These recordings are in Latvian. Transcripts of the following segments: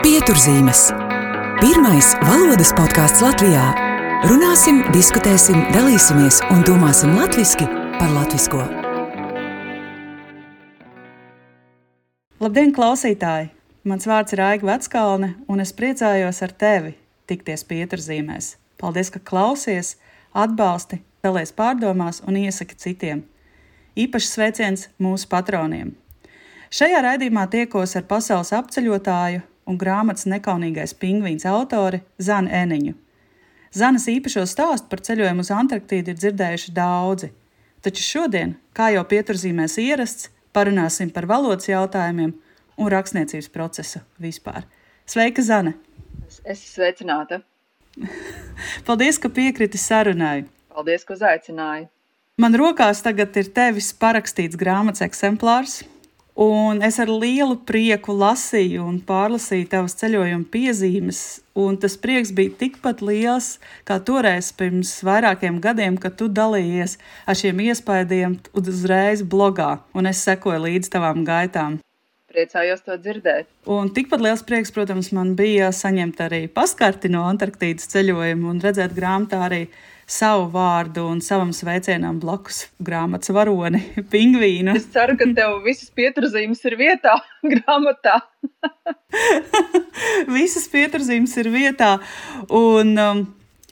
Pieturzīmes. Pirmais valodas podkāsts Latvijā. Runāsim, diskutēsim, dalīsimies un domāsim latviešu par latviešu. Labdien, klausītāji! Mans vārds ir Aiga Veckalne, un es priecājos ar tevi tikties pieturzīmēs. Paldies, ka klausies, atbalsti, dalies pārdomās un iesaki citiem. Īpašs sveiciens mūsu patroniem. Šajā raidījumā tiekos ar pasaules apceļotāju un grāmatas nekaunīgais pingvīns autori Zanu Eniņu. Zanas īpašo stāstu par ceļojumu uz Antarktīdu ir dzirdējuši daudzi, taču šodien, kā jau pieturzīmēs ierasts, parunāsim par valodas jautājumiem un rakstniecības procesu vispār. Sveika, Zane! Es esmu sveicināta! Paldies, ka piekriti sarunai! Paldies, ka uzaicināji! Man rokās tagad ir tevis parakstīts grāmatas eksemplārs, un es ar lielu prieku lasīju un pārlasīju tavas ceļojuma piezīmes. Tas prieks bija tikpat liels kā toreiz, pirms vairākiem gadiem, kad tu dalījies ar šiem iespaidiem uzreiz blogā, un es sekoju līdzi tavām gaitām. Priecājos to dzirdēt. Un tikpat liels prieks, protams, man bija saņemt arī paskarti no Antarktīdas ceļojuma un redzēt grāmatā arī savu vārdu un savam sveicienam blakus grāmatas varoni, pingvīnu. Es ceru, ka tev visas pieturzīmes ir vietā grāmatā. visas pieturzīmes ir vietā. Un, um,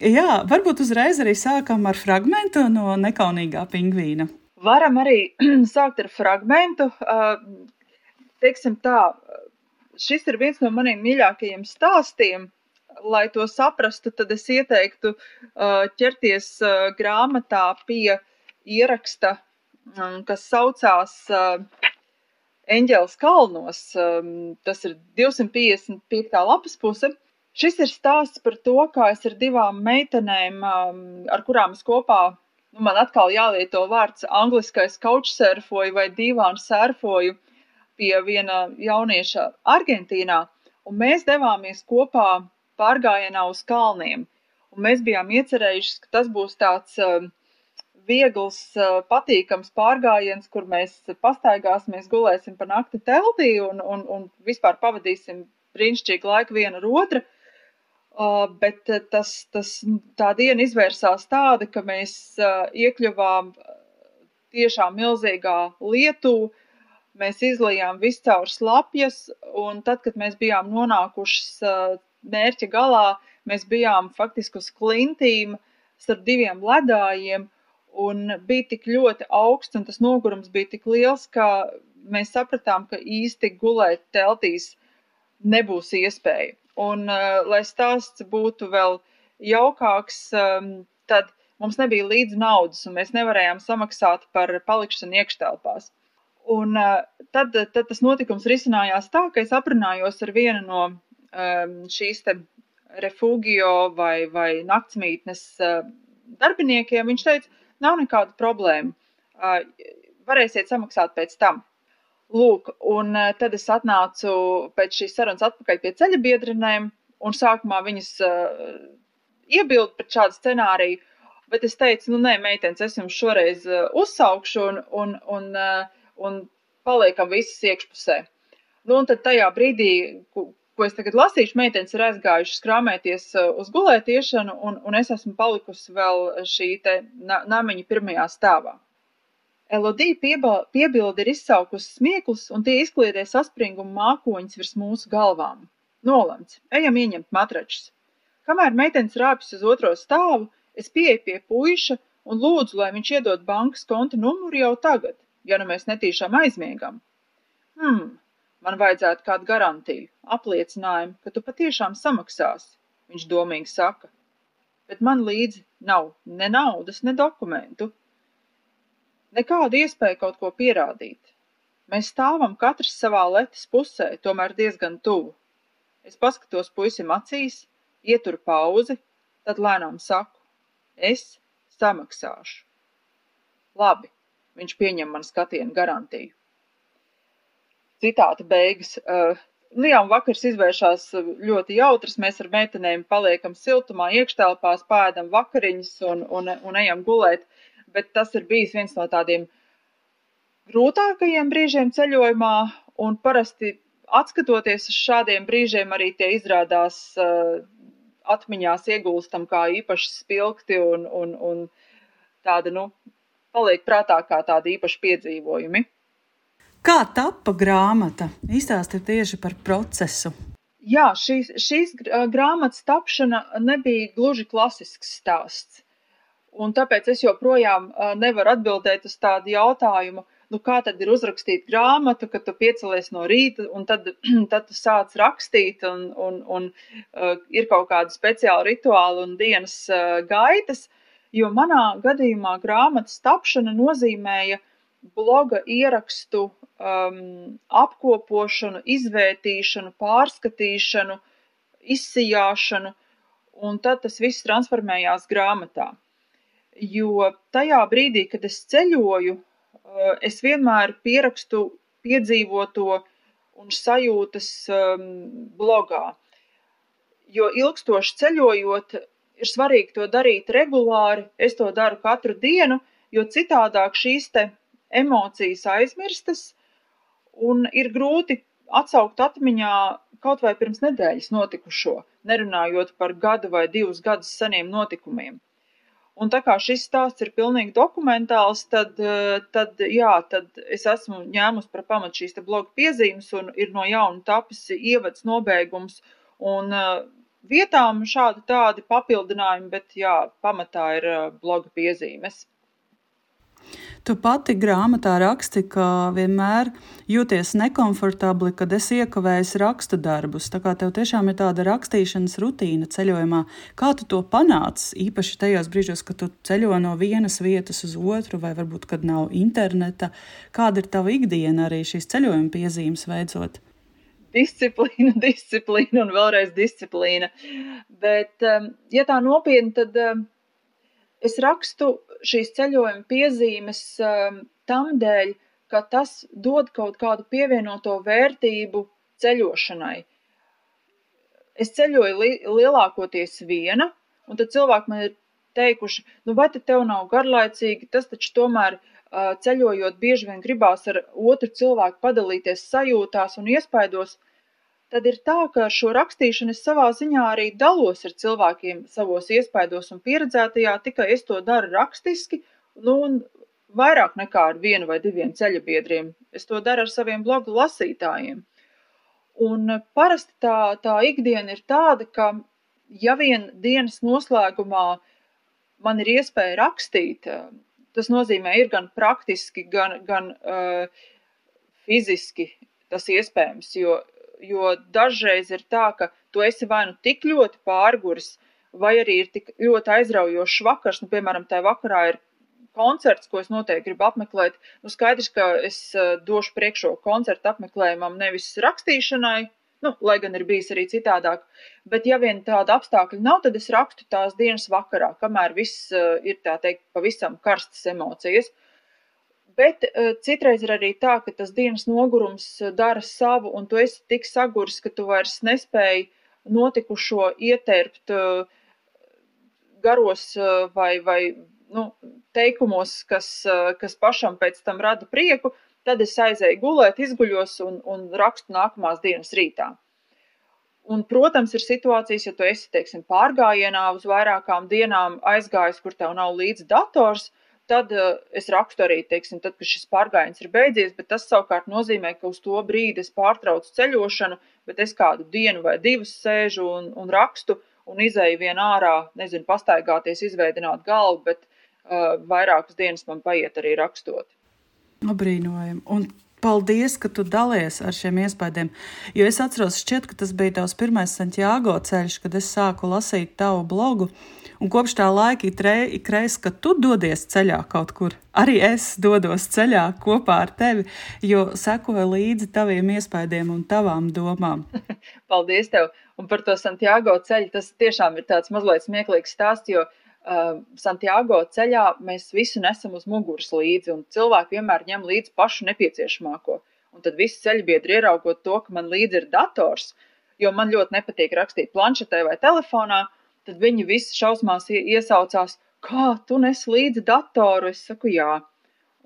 jā, varbūt uzreiz arī sākam ar fragmentu no nekaunīgā pingvīna. Varam arī sākt ar fragmentu. Uh, teiksim tā, šis ir viens no maniem mīļākajiem stāstiem lai to saprastu, tad es ieteiktu uh, ķerties uh, grāmatā pie ieraksta, um, kas saucās uh, Eņģeles kalnos. Um, tas ir 255. lapas puse. Šis ir stāsts par to, kā es ar divām meitenēm, um, ar kurām es kopā, nu, man atkal jālieto vārds angliskais couchsurfoju vai divānu surfoju pie viena jaunieša Argentīnā. Un mēs devāmies kopā pārgājienā uz kalniem. Un mēs bijām iecerējuši, ka tas būs tāds uh, viegls, uh, patīkams pārgājiens, kur mēs pastaigāsimies, gulēsim pa nakti teltī un, un, un vispār pavadīsim brīnišķīgu laiku viena ar otru. Uh, bet tas, tas, tā diena izvērsās tāda, ka mēs uh, iekļuvām tiešām milzīgā lietū, mēs izlījām viscaur slapjas, un tad, kad mēs bijām nonākušas uh, mērķa galā mēs bijām faktiski uz klintīm starp diviem ledājiem, un bija tik ļoti augsts, un tas nogurums bija tik liels, ka mēs sapratām, ka īsti gulēt teltīs nebūs iespēja. Un, uh, lai stāsts būtu vēl jaukāks, um, tad mums nebija līdz naudas, un mēs nevarējām samaksāt par palikšanu iekštelpās. Un uh, tad, tad tas notikums risinājās tā, ka es aprunājos ar vienu no šīs te refugio vai, vai naktsmītnes uh, darbiniekiem, viņš teica, nav nekāda problēma. Uh, varēsiet samaksāt pēc tam. Lūk, un uh, tad es atnācu pēc šīs sarunas atpakaļ pie ceļa biedrinēm, un sākumā viņas uh, iebilda pret šādu scenāriju, bet es teicu, nu nē, meitenes, es jums šoreiz uh, uzsaukšu un, un, un, uh, un paliekam visas iekšpusē. Nu, un tad tajā brīdī, ko es tagad lasīšu, meitenes ir aizgājušas krāmēties uh, uz gulētiešanu, un, un es esmu palikusi vēl šī te namiņa pirmajā stāvā. Elodija piebildi ir izsaukusi smieklus, un tie izkliedē saspringumu mākoņus virs mūsu galvām. Nolemts, ejam ieņemt matračus. Kamēr meitenes rāpjas uz otro stāvu, es pieeju pie puiša un lūdzu, lai viņš iedod bankas konta numuru jau tagad, ja nu mēs netīšām aizmiegam. Hmm, Man vajadzētu kādu garantiju, apliecinājumu, ka tu patiešām samaksāsi, viņš domīgi saka. Bet man līdzi nav ne naudas, ne dokumentu. Nekāda iespēja kaut ko pierādīt. Mēs stāvam katrs savā letes pusē, tomēr diezgan tuvu. Es paskatos puisim acīs, ieturu pauzi, tad lēnām saku: Es samaksāšu. Labi, viņš pieņem man skatienu garantiju citāta beigas. Uh, nu vakars izvēršās ļoti jautrs. Mēs ar meitenēm paliekam siltumā, iekštelpās, pēdam vakariņas un, un, un ejam gulēt. Bet tas ir bijis viens no tādiem grūtākajiem brīžiem ceļojumā. un parasti atskatoties uz šādiem brīžiem, arī tie izrādās uh, atmiņās iegulstam kā īpaši spilgti un, un, un tāda, nu, paliek prātā kā tādi īpaši piedzīvojumi. Kā tapa grāmata? Izstāstiet tieši par procesu. Jā, šīs, šīs grāmatas tapšana nebija gluži klasisks stāsts. Un tāpēc es joprojām nevaru atbildēt uz tādu jautājumu, nu kā tad ir uzrakstīt grāmatu, kad tu piecelies no rīta un tad, tad tu sāc rakstīt un, un, un uh, ir kaut kāda speciāla rituāla un dienas uh, gaitas, jo manā gadījumā grāmatas tapšana nozīmēja bloga ierakstu um, apkopošanu, izvērtīšanu, pārskatīšanu, izsijāšanu, un tad tas viss transformējās grāmatā. Jo tajā brīdī, kad es ceļoju, Eh, es vienmēr pierakstu piedzīvoto un sajūtas um, blogā. Jo ilgstoši ceļojot, ir svarīgi to darīt regulāri. Es to daru katru dienu, jo citādāk šīs te emocijas aizmirstas un ir grūti atsaukt atmiņā kaut vai pirms nedēļas notikušo, nerunājot par gadu vai divus gadus seniem notikumiem. Un tā kā šis stāsts ir pilnīgi dokumentāls, tad, eh, tad, jā, tad es esmu ņēmusi par pamatu šīs bloga piezīmes un ir no jauna tapis ievads nobeigums. Un eh, vietām šādi tādi papildinājumi, bet jā, pamatā ir eh, bloga piezīmes. Tu pati grāmatā raksti, ka vienmēr jūties nekomfortabli, kad es iekavēju rakstu darbus. Tā kā tev tiešām ir tāda rakstīšanas rutīna ceļojumā. Kā tu to panāci? Īpaši tajos brīžos, kad tu ceļo no vienas vietas uz otru, vai varbūt, kad nav interneta. Kāda ir tava ikdiena arī šīs ceļojuma piezīmes veicot? disciplīna, disciplīna un vēlreiz disciplīna. Bet, um, ja tā nopietni, tad um, Es rakstu šīs ceļojuma piezīmes um, tam dēļ, ka tas dod kaut kādu pievienoto vērtību ceļošanai. Es ceļoju li lielākoties viena, un tad cilvēki man ir teikuši, nu vai tad tev nav garlaicīgi, tas taču tomēr uh, ceļojot bieži vien gribās ar otru cilvēku padalīties sajūtās un iespaidos, tad ir tā, ka šo rakstīšanu es savā ziņā arī dalos ar cilvēkiem savos iespaidos un pieredzētajā, tikai es to daru rakstiski, nu, un vairāk nekā ar vienu vai diviem ceļabiedriem. Es to daru ar saviem blogu lasītājiem. Un parasti tā, tā ikdiena ir tāda, ka ja vien dienas noslēgumā man ir iespēja rakstīt, tas nozīmē ir gan praktiski, gan, gan uh, fiziski tas iespējams, jo jo dažreiz ir tā, ka tu esi vai nu tik ļoti pārguris, vai arī ir tik ļoti aizraujošs vakars, nu, piemēram, tajā vakarā ir koncerts, ko es noteikti gribu apmeklēt. Nu, skaidrs, ka es uh, došu priekšroku koncertu apmeklējumam, nevis rakstīšanai, nu, lai gan ir bijis arī citādāk. Bet, ja vien tāda apstākļa nav, tad es rakstu tās dienas vakarā, kamēr viss uh, ir tā teikt pavisam karstas emocijas. Uh, Bet uh, citreiz ir arī tā, ka tas dienas nogurums uh, dara savu, un tu esi tik saguris, ka tu vairs nespēji notikušo ieterpt uh, garos uh, vai, vai nu, teikumos, kas, uh, kas pašam pēc tam rada prieku. Tad es aizēju gulēt, izguļos un, un rakstu nākamās dienas rītā. Un, protams, ir situācijas, ja tu esi, teiksim, pārgājienā uz vairākām dienām aizgājis, kur tev nav līdzi dators, tad uh, es rakstu arī, teiksim, tad, kad šis pārgājiens ir beidzies, bet tas savukārt nozīmē, ka uz to brīdi es pārtraucu ceļošanu, bet es kādu dienu vai divas sēžu un, un rakstu un izēju vien ārā, nezinu, pastaigāties, izveidināt galvu, bet uh, vairākas dienas man paiet arī rakstot. Brīnojami. Un Paldies, ka tu dalies ar šiem iespējām. Jo es atceros, šķiet, ka tas bija tavs pirmais Santiago ceļš, kad es sāku lasīt tavu blogu. Un kopš tā laika ik reiz, kad tu dodies ceļā kaut kur, arī es dodos ceļā kopā ar tevi, jo sekoju līdzi taviem iespējām un tavām domām. Paldies tev! Un par to Santiago ceļu tas tiešām ir tāds mazliet smieklīgs stāsts, jo uh, Santiago ceļā mēs visu nesam uz muguras līdzi, un cilvēki vienmēr ņem līdzi pašu nepieciešamāko. Un tad visi ceļbiedri ieraugot to, ka man līdzi ir dators, jo man ļoti nepatīk rakstīt planšetē vai telefonā, Tad viņi visi šausmās iesaucās, kā tu nes līdzi datoru? Es saku, jā.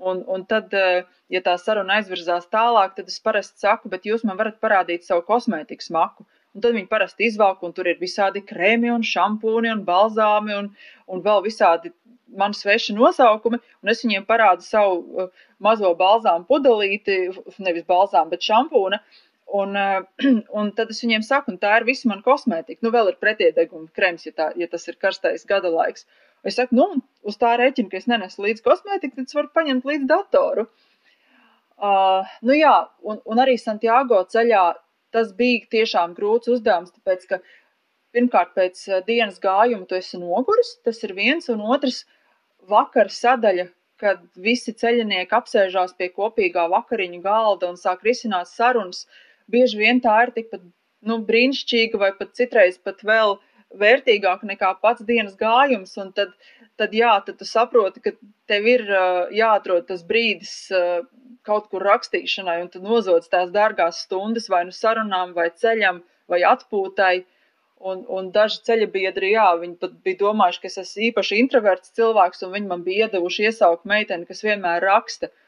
Un, un tad, eh, ja tā saruna aizvirzās tālāk, tad es parasti saku, bet jūs man varat parādīt savu kosmētikas maku. Un tad viņi parasti izvelk, un tur ir visādi krēmi, un šampūni, un balzāmi, un, un vēl visādi man sveši nosaukumi, un es viņiem parādu savu uh, mazo balzāmu pudelīti, nevis balzāmu, bet šampūna. Un, uh, un tad es viņiem saku, un tā ir visa mana kosmētika. Nu, vēl ir pretiedeguma krems, ja, tā, ja tas ir karstais gada laiks. Es saku, nu, uz tā rēķina, ka es nenesu līdzi kosmētiku, tad es varu paņemt līdzi datoru. Uh, nu jā, un, un arī Santiago ceļā tas bija tiešām grūts uzdevums, tāpēc, ka pirmkārt pēc uh, dienas gājuma tu esi noguris, tas ir viens, un otrs vakara sadaļa, kad visi ceļinieki apsēžās pie kopīgā vakariņu galda un sāk risināt sarunas, bieži vien tā ir tikpat nu, brīnišķīga vai pat citreiz pat vēl uh, vērtīgāk nekā pats dienas gājums, un tad, tad jā, tad tu saproti, ka tev ir jāatrod tas brīdis kaut kur rakstīšanai, un tu nozodz tās dārgās stundas vai nu sarunām, vai ceļam, vai atpūtai. Un, un daži ceļa biedri, jā, viņi pat bija domājuši, ka es esmu īpaši introverts cilvēks, un viņi man bija iedevuši iesaukt meiteni, kas vienmēr raksta.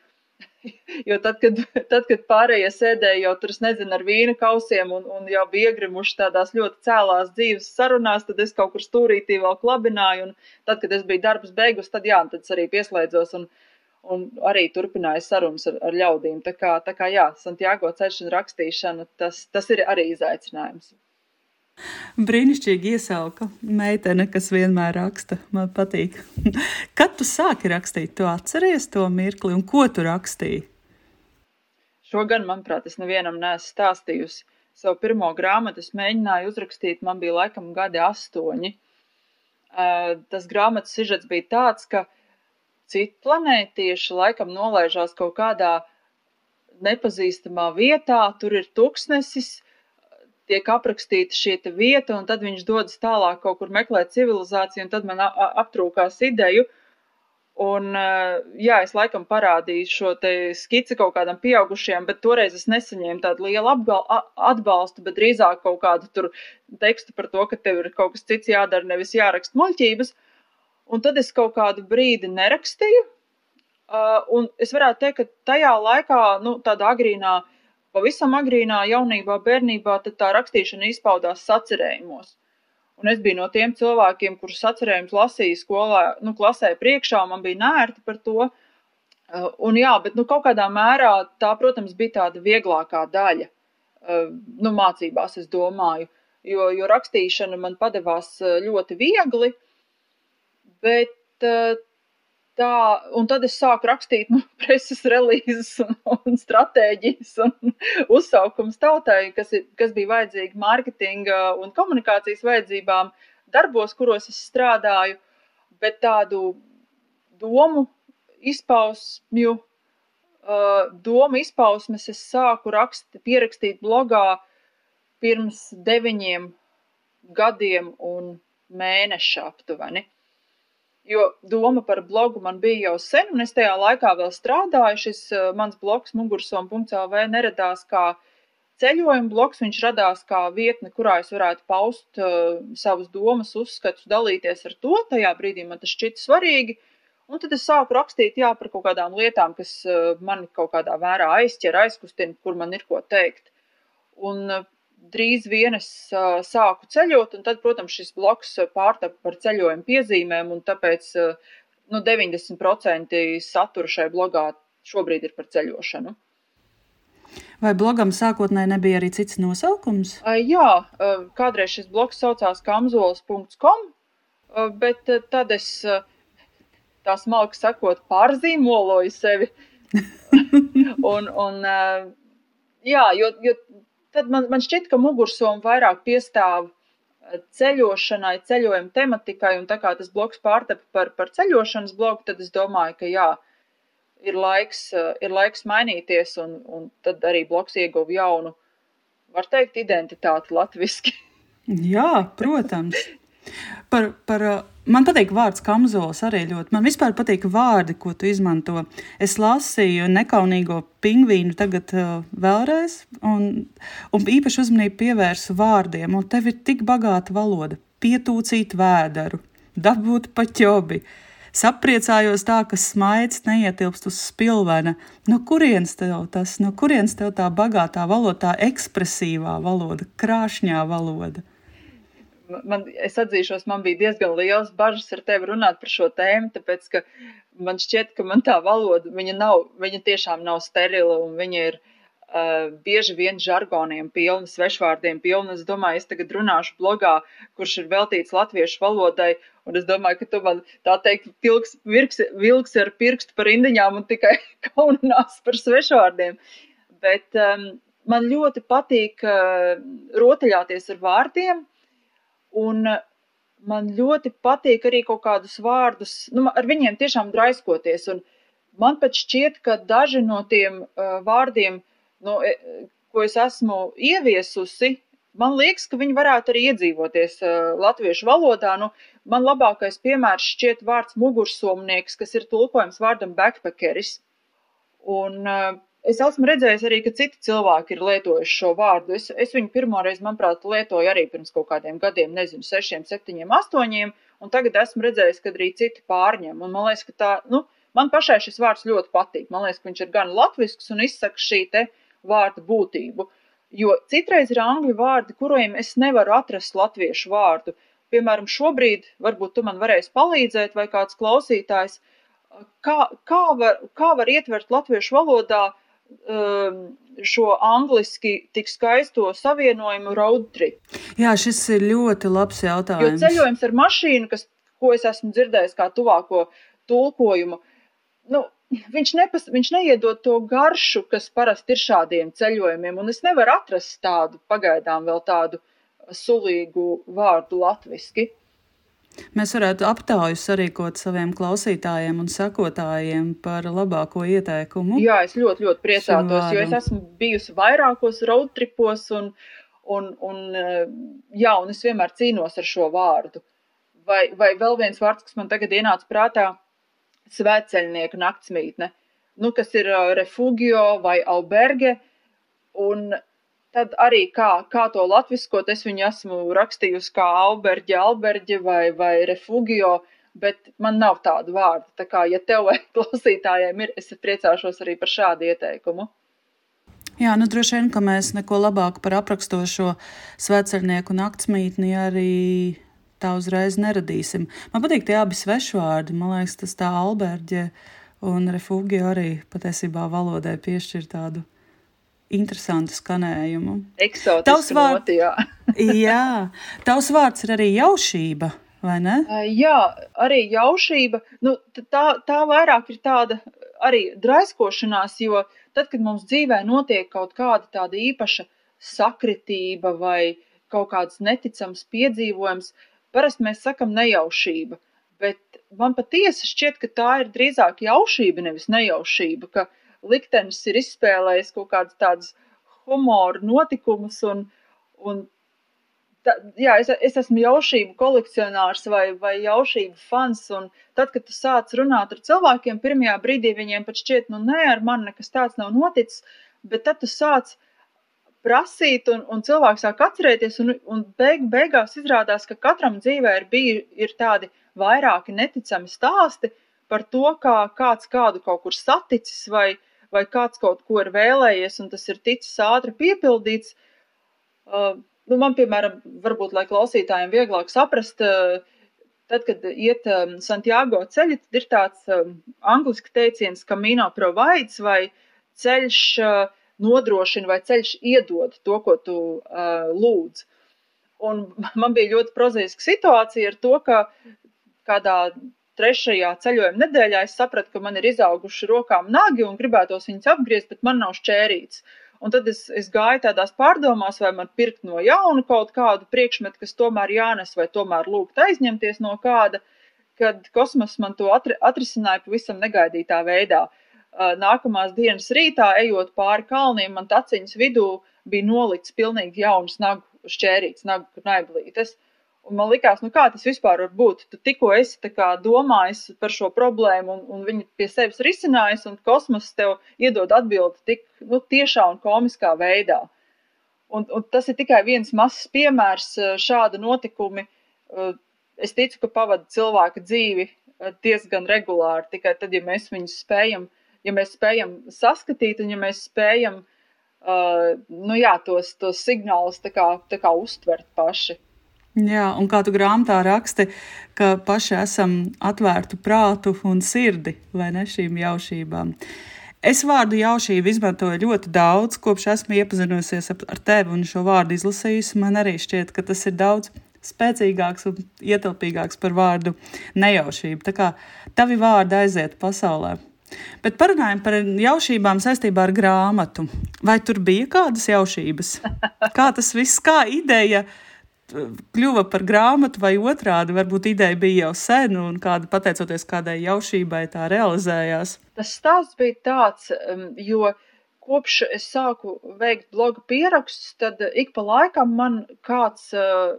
Jo tad, kad, tad, kad pārējie sēdēja jau tur, nezinu, ar vīna kausiem un, un jau bija iegrimuši tādās ļoti cēlās dzīves sarunās, tad es kaut kur stūrītī vēl klabināju. Un tad, kad es biju darbs beigus, tad jā, tad es arī pieslēdzos un, un arī turpināju sarunas ar, ar ļaudīm. Tā kā, tā kā jā, Santiago ceļš un rakstīšana, tas, tas ir arī izaicinājums. Brīnišķīgi iesauka meitene, kas vienmēr raksta. Man patīk. Kad tu sāki rakstīt, tu atceries to mirkli un ko tu rakstīji? Šo gan, manuprāt, es nevienam neesmu stāstījusi. Savu pirmo grāmatu es mēģināju uzrakstīt, man bija laikam gadi astoņi. Tas grāmatas sižets bija tāds, ka citi planētieši laikam nolaižās kaut kādā nepazīstamā vietā, tur ir tuksnesis, tiek aprakstīta šī vieta, un tad viņš dodas tālāk kaut kur meklēt civilizāciju, un tad man aptrūkās ideju. Un, jā, es laikam parādīju šo skici kaut kādam pieaugušiem, bet toreiz es nesaņēmu tādu lielu atbalstu, bet drīzāk kaut kādu tur tekstu par to, ka tev ir kaut kas cits jādara, nevis jāraksta muļķības. Un tad es kaut kādu brīdi nerakstīju, un es varētu teikt, ka tajā laikā, nu, tādā agrīnā uh, pavisam agrīnā jaunībā, bērnībā, tā rakstīšana izpaudās sacerējumos. Un es biju no tiem cilvēkiem, kurus sacerējumus lasīju skolā, nu, klasē priekšā, man bija nērti par to. Uh, un jā, bet nu, kaut kādā mērā tā, protams, bija tāda vieglākā daļa uh, nu, mācībās, es domāju. Jo, jo rakstīšana man padevās uh, ļoti viegli, bet tā, un tad es sāku rakstīt nu, preses relīzes un, un stratēģijas un uzsaukums tautai, kas, ir, kas bija vajadzīgi mārketinga un komunikācijas vajadzībām darbos, kuros es strādāju, bet tādu domu izpausmju, uh, domu izpausmes es sāku rakst, pierakstīt blogā pirms deviņiem gadiem un mēneša aptuveni. Jo doma par blogu man bija jau sen, un es tajā laikā vēl strādāju. Šis uh, mans blogs, mugursom.lv, neradās kā ceļojuma blogs. Viņš radās kā vietne, kurā es varētu paust uh, savus domas, uzskatus, dalīties ar to. Tajā brīdī man tas šķita svarīgi. Un tad es sāku rakstīt jā, par kaut kādām lietām, kas uh, mani kaut kādā vērā aizķer, aizkustina, kur man ir ko teikt. Un drīz vien es uh, sāku ceļot, un tad, protams, šis bloks pārtapa par ceļojumu piezīmēm, un tāpēc uh, nu, 90% satura šai blogā šobrīd ir par ceļošanu. Vai blogam sākotnēji nebija arī cits nosaukums? Uh, jā, uh, kādreiz šis bloks saucās kamzols.com, uh, bet uh, tad es, uh, tā smalki sakot, pārzīmoloju sevi. un, un, uh, jā, jo, jo tad man, man šķiet, ka mugursoma vairāk piestāv eh, ceļošanai, ceļojuma tematikai, un tā kā tas bloks pārtapa par, par ceļošanas bloku, tad es domāju, ka jā, ir laiks, eh, ir laiks mainīties, un, un tad arī bloks ieguva jaunu, var teikt, identitāti latviski. Jā, protams. Par, par, man patīk vārds kamzols arī ļoti. Man vispār patīk vārdi, ko tu izmanto. Es lasīju nekaunīgo pingvīnu tagad uh, vēlreiz, un, un īpaši uzmanību pievērsu vārdiem. Un tev ir tik bagāta valoda. Pietūcīt vēderu, dabūt paķobi, sapriecājos tā, ka smaids neietilpst uz spilvena. No kurienes tev tas, no kurienes tev tā bagātā valoda, tā ekspresīvā valoda, krāšņā valoda? Man, es atzīšos, man bija diezgan liels bažas ar tevi runāt par šo tēmu, tāpēc, ka man šķiet, ka man tā valoda, viņa nav, viņa tiešām nav sterila un viņa ir, uh, bieži vien žargoniem pilna, svešvārdiem pilna. Es domāju, es tagad runāšu blogā, kurš ir veltīts latviešu valodai, un es domāju, ka tu man tā teikt vilks, virks, vilks ar pirkstu par indiņām un tikai kauninās par svešvārdiem. Bet um, man ļoti patīk uh, rotaļāties ar vārdiem, un uh, man ļoti patīk arī kaut kādus vārdus, nu, ar viņiem tiešām draiskoties. Un man pat šķiet, ka daži no tiem uh, vārdiem nu, e, ko es esmu ieviesusi, man liekas, ka viņi varētu arī iedzīvoties uh, latviešu valodā. Nu, man labākais piemērs šķiet vārds mugursomnieks, kas ir tulkojums vārdam backpackeris. Un uh, es esmu redzējis arī, ka citi cilvēki ir lietojuši šo vārdu. Es, es viņu pirmoreiz, manuprāt, lietoju arī pirms kaut kādiem gadiem, nezinu, sešiem, septiņiem, astoņiem, un tagad esmu redzējis, ka arī citi pārņem. Un man liekas, ka tā, nu, man pašai šis vārds ļoti patīk. Man liekas, ka viņš ir gan latvisks un izsaka šī te uh, vārdu būtību. Jo citreiz ir angļu vārdi, kuriem es nevaru atrast latviešu vārdu. Piemēram, šobrīd varbūt tu man varēsi palīdzēt, vai kāds klausītājs, kā, kā, var, kā var ietvert latviešu valodā um, šo angliski tik skaisto savienojumu road trip. Jā, šis ir ļoti labs jautājums. Jo ceļojums ar mašīnu, kas, ko es esmu dzirdējis kā tuvāko tulkojumu, nu, viņš, nepas, viņš neiedod to garšu, kas parasti ir šādiem ceļojumiem, un es nevaru atrast tādu pagaidām vēl tādu sulīgu vārdu latviski. Mēs varētu aptaujas sarīkot saviem klausītājiem un sekotājiem par labāko ieteikumu. Jā, es ļoti, ļoti priecātos, jo es esmu bijusi vairākos roadtripos un, un, un, jā, un es vienmēr cīnos ar šo vārdu. Vai, vai vēl viens vārds, kas man tagad ienāca prātā, svētceļnieku naktsmītne, nu, kas ir uh, refugio vai alberge, un tad arī kā, kā to latviskot, es viņu esmu rakstījusi kā alberģe, alberģe vai, vai refugio, bet man nav tādu vārdu. Tā kā, ja tev klausītājiem ir, es priecāšos arī par šādu ieteikumu. Jā, nu droši vien, ka mēs neko labāku par aprakstošo svētceļnieku naktsmītni arī tā uzreiz neradīsim. Man patīk tie abi svešvārdi. Man liekas, tas tā Alberģe un Refugi arī patiesībā valodai piešķir tādu interesantu skanējumu. Tavs vārds, jā. jā, tavs vārds ir arī jaušība. Jā, arī jaušība. Nu, tā, tā vairāk ir tāda arī draiskošanās, jo tad, kad mums dzīvē notiek kaut kāda tāda īpaša sakritība vai kaut kāds neticams piedzīvojums, uh, Parasti mēs sakam nejaušība, bet man patiesi šķiet, ka tā ir drīzāk jaušība, nevis nejaušība, ka liktenis ir izspēlējis kaut kādas tādas humoru notikumus un, un tā, jā, es, es esmu jaušību kolekcionārs vai, vai jaušību fans, tad, kad tu sāc runāt ar cilvēkiem, pirmajā brīdī viņiem pat šķiet, nu nē, ar mani nekas tāds nav noticis, bet tad tu sāc prasīt, un, un cilvēks sāk atcerēties, un, un beig, beigās izrādās, ka katram dzīvē ir, biju, ir tādi vairāki neticami stāsti par to, kā kāds kādu kaut kur saticis, vai, vai kāds kaut ko ir vēlējies, un tas ir ticis ātri piepildīts. Uh, nu, man, piemēram, varbūt, lai klausītājiem vieglāk saprast, uh, tad, kad iet um, Santiago ceļi, tad ir tāds um, angliski teiciens Camino provides vai ceļš uh, nodrošina vai ceļš iedod to, ko tu uh, lūdz. Un man bija ļoti prozaiska situācija ar to, ka kādā trešajā ceļojuma nedēļā es sapratu, ka man ir izauguši rokām nagi un gribētos viņus apgriezt, bet man nav šķērīts. Un tad es, es gāju tādās pārdomās, vai man pirkt no jauna kaut kādu priekšmetu, kas tomēr jānes, vai tomēr lūgt aizņemties no kāda, kad kosmos man to atri, atrisināja pavisam negaidītā veidā. Uh, nākamās dienas rītā, ejot pāri kalniem, man taciņas vidū bija nolikts pilnīgi jauns nagu šķērīts, nagu naiblītes. Un man likās, nu kā tas vispār var būt? Tu tikko esi domājis par šo problēmu, un, un viņi pie sevis risinājis, un kosmos tev iedod atbildi tik nu, tiešā un komiskā veidā. Un, un tas ir tikai viens mazs piemērs šāda notikumi. Es ticu, ka pavada cilvēka dzīvi diezgan regulāri. Tikai tad, ja mēs viņus spējam, ja mēs spējam saskatīt un ja mēs spējam uh, nu jā, tos, tos signālus tā kā, tā kā uztvert paši. Jā, un kā tu grāmatā raksti, ka paši esam atvērtu prātu un sirdi vai ne šīm jaušībām. Es vārdu jaušību izmantoju ļoti daudz, kopš esmu iepazinusies ar tevi un šo vārdu izlasījusi. Man arī šķiet, ka tas ir daudz spēcīgāks un ietilpīgāks par vārdu nejaušība. Tā kā tavi vārdi aiziet pasaulē. Bet parunājam par jaušībām saistībā ar grāmatu. Vai tur bija kādas jaušības? Kā tas viss, kā ideja kļuva par grāmatu, vai otrādi? Varbūt ideja bija jau sen, un kāda pateicoties kādai jaušībai, tā realizējās. Tas stāsts bija tāds, um, jo kopš es sāku veikt bloga pierakstus, tad ik pa laikam man kāds uh,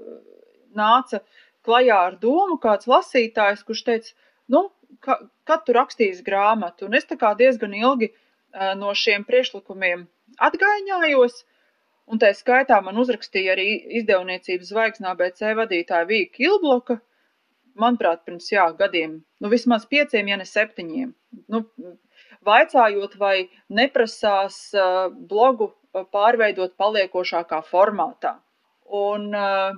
nāca klajā ar domu, kāds lasītājs, kurš teica, nu, ka, kad tu rakstīsi grāmatu, un es tā kā diezgan ilgi uh, no šiem priešlikumiem atgaiņājos, un tā skaitā man uzrakstīja arī izdevniecības zvaigznā BC vadītāja Vīka Kilbloka, manuprāt, pirms jā, gadiem, nu vismaz pieciem, ja ne septiņiem. Nu, vaicājot, vai neprasās uh, blogu pārveidot paliekošākā formātā. Un uh,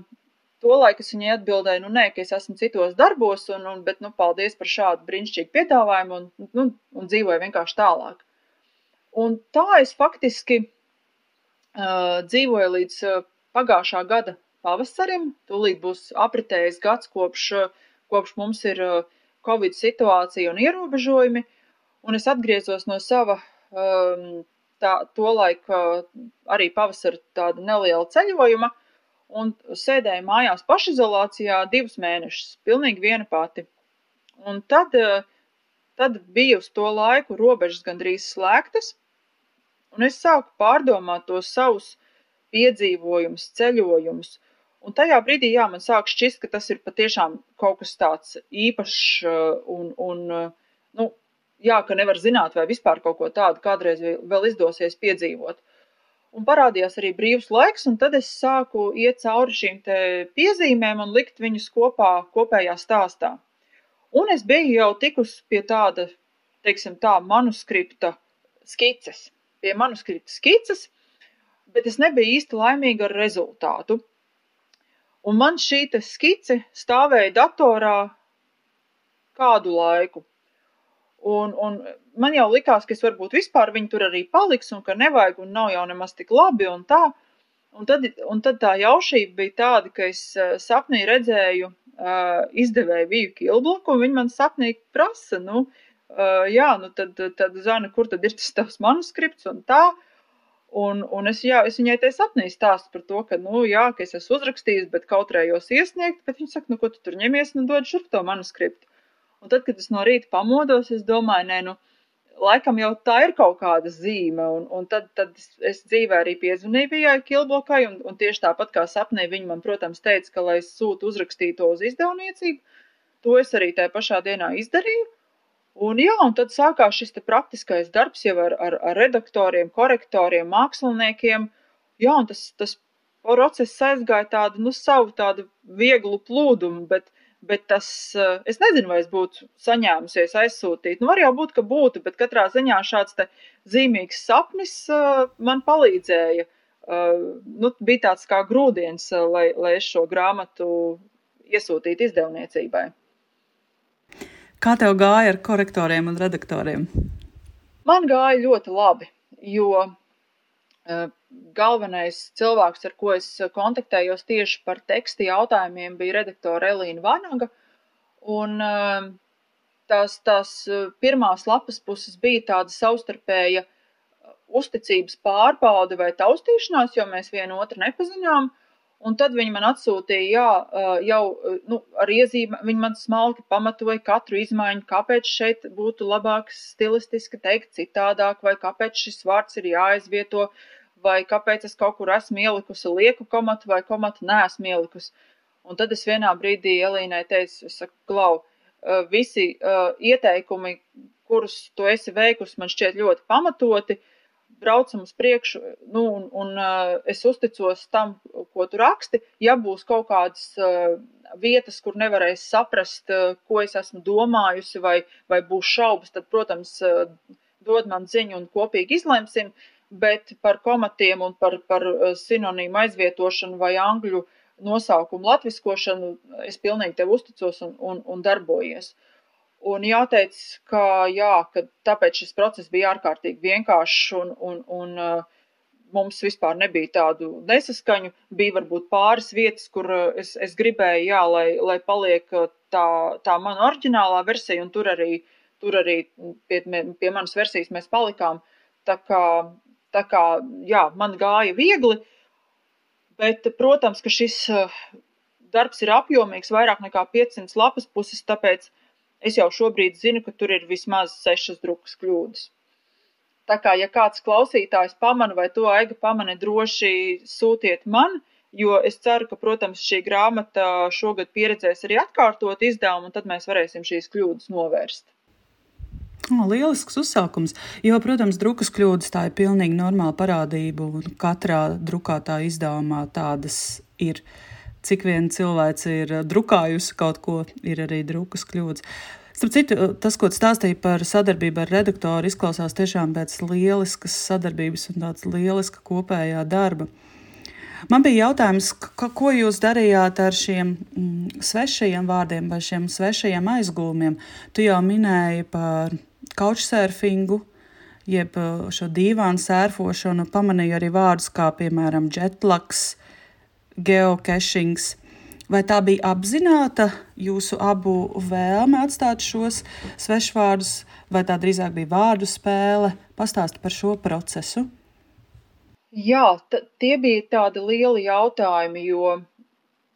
Tolaik es viņai atbildēju, nu, nē, ka es esmu citos darbos, un, un, bet, nu, paldies par šādu brīnišķīgu piedāvājumu, un, nu, un dzīvoju vienkārši tālāk. Un tā es faktiski dzīvoju līdz pagājušā gada pavasarim. Tūlīt būs apritējis gads, kopš, kopš mums ir Covid situācija un ierobežojumi, un es atgriezos no sava tā, tolaik uh, arī pavasara tāda neliela ceļojuma. Un sēdēju mājās pašizolācijā divus mēnešus, pilnīgi viena pati. Un tad, tad bija uz to laiku robežas gandrīz slēgtas, un es sāku pārdomāt tos savus piedzīvojumus, ceļojumus. Un tajā brīdī, jā, man sāk šķist, ka tas ir patiešām kaut kas tāds īpašs eh, un, un eh, nu, jā, ka nevar zināt, vai vispār kaut ko tādu kādreiz vēl izdosies piedzīvot un parādījās arī brīvs laiks, un tad es sāku iet cauri šīm piezīmēm un likt viņus kopā kopējā stāstā. Un es biju jau tikus pie tāda, teiksim tā, manuskripta skices, pie manuskripta skices, bet es nebiju īsti laimīga ar rezultātu. Un man šī skice stāvēja datorā kādu laiku. Un, un man jau likās, ka es varbūt vispār viņu tur arī paliks un ka nevajag un nav jau nemaz tik labi un tā. Un tad, un tad tā jaušība bija tāda, ka es uh, sapnī redzēju uh, izdevēju Vīju Kilbloku un viņa man sapnī prasa, nu, uh, jā, nu tad, tad Zana, kur tad ir tas tavs manuskripts un tā. Un, un es, jā, es viņai te sapnī stāstu par to, ka, nu, jā, ka es esmu uzrakstījis, bet kautrējos iesniegt, bet viņa saka, nu, ko tu tur ņemies, nu, dod šurp to manuskriptu. Un tad, kad es no rīta pamodos, es domāju, nē, nu, laikam jau tā ir kaut kāda zīme. Un, un tad, tad es dzīvē arī piezvanīju Vijai Kilbokai, un, un tieši tāpat kā sapnī viņa man, protams, teica, ka, lai es sūtu uzrakstīto uz izdevniecību, to es arī tajā pašā dienā izdarīju. Un, jā, un tad sākās šis praktiskais darbs jau ar, ar, ar redaktoriem, korektoriem, māksliniekiem. Jā, un tas, tas process aizgāja tādu, nu, savu tādu vieglu plūdumu, bet Bet tas, eh, es nezinu, vai es būtu saņēmusies aizsūtīt. Nu, var jau būt, ka būtu, bet katrā ziņā šāds zīmīgs sapnis eh, man palīdzēja. Eh, nu, bija tāds kā grūdienis, lai, lai es šo grāmatu iesūtītu izdevniecībai. Kā tev gāja ar korektoriem un redaktoriem? Man gāja ļoti labi, jo galvenais cilvēks, ar ko es kontaktējos tieši par teksta jautājumiem, bija redaktore Elīna Vanaga. Un um, tās, tās uh, pirmās lapas puses bija tāda savstarpēja uh, uzticības pārbaude vai taustīšanās, jo mēs vienu otru nepazinām. Un tad viņi man atsūtīja, jā, uh, jau nu, ar iezīmēm, viņi man smalki pamatoja katru izmaiņu, kāpēc šeit būtu labāk stilistiski teikt citādāk, vai kāpēc šis vārds ir jāizvieto uh, vai kāpēc es kaut kur esmu ielikusi lieku komatu vai komatu neesmu ielikusi. Un tad es vienā brīdī Elīnai teicu, es saku, Klau, visi uh, ieteikumi, kurus tu esi veikusi, man šķiet ļoti pamatoti, braucam uz priekšu, nu, un, un uh, es uzticos tam, ko tu raksti. Ja būs kaut kādas uh, vietas, kur nevarēs saprast, ko es esmu domājusi, vai, vai būs šaubas, tad, protams, dod man ziņu un kopīgi izlemsim, bet par komatiem un par, par sinonīmu aizvietošanu vai angļu nosaukumu latviskošanu es pilnīgi tev uzticos un, un, un darbojies. Un jāteic, ka, jā, ka tāpēc šis process bija ārkārtīgi vienkāršs un, un, un uh, mums vispār nebija tādu nesaskaņu. Bija varbūt pāris vietas, kur uh, es, es gribēju, jā, lai, lai paliek uh, tā, tā mana oriģinālā versija, un tur arī, tur arī pie, pie manas versijas mēs palikām. Tā kā, tā kā jā, man gāja viegli, bet, protams, ka šis uh, darbs ir apjomīgs, vairāk nekā 500 lapas puses, tāpēc es jau šobrīd zinu, ka tur ir vismaz sešas drukas kļūdas. Tā kā, ja kāds klausītājs pamana vai to aiga pamana, droši sūtiet man, jo es ceru, ka, protams, šī grāmata šogad pieredzēs arī atkārtot izdevumu, un tad mēs varēsim šīs kļūdas novērst. Lielisks uzsākums. Jo, protams, drukas kļūdas tā ir pilnīgi normāla parādība, un katrā drukātā izdevumā tādas ir. Cik vien cilvēks ir drukājusi kaut ko, ir arī drukas kļūdas. Starp citu, tas, ko stāstīja par sadarbību ar redaktoru, izklausās tiešām pēc lieliskas sadarbības un tādas lieliska kopējā darba. Man bija jautājums, ko jūs darījāt ar šiem mm, svešajiem vārdiem vai šiem svešajiem aizgūmiem? Tu jau minēji par couchsurfingu, jeb uh, šo dīvānu sērfošanu, pamanīju arī vārdus kā, piemēram, jetlaks, geocachings. Vai tā bija apzināta jūsu abu vēlme atstāt šos svešvārdus, vai tā drīzāk bija vārdu spēle? Pastāsti par šo procesu. Jā, tie bija tādi lieli jautājumi, jo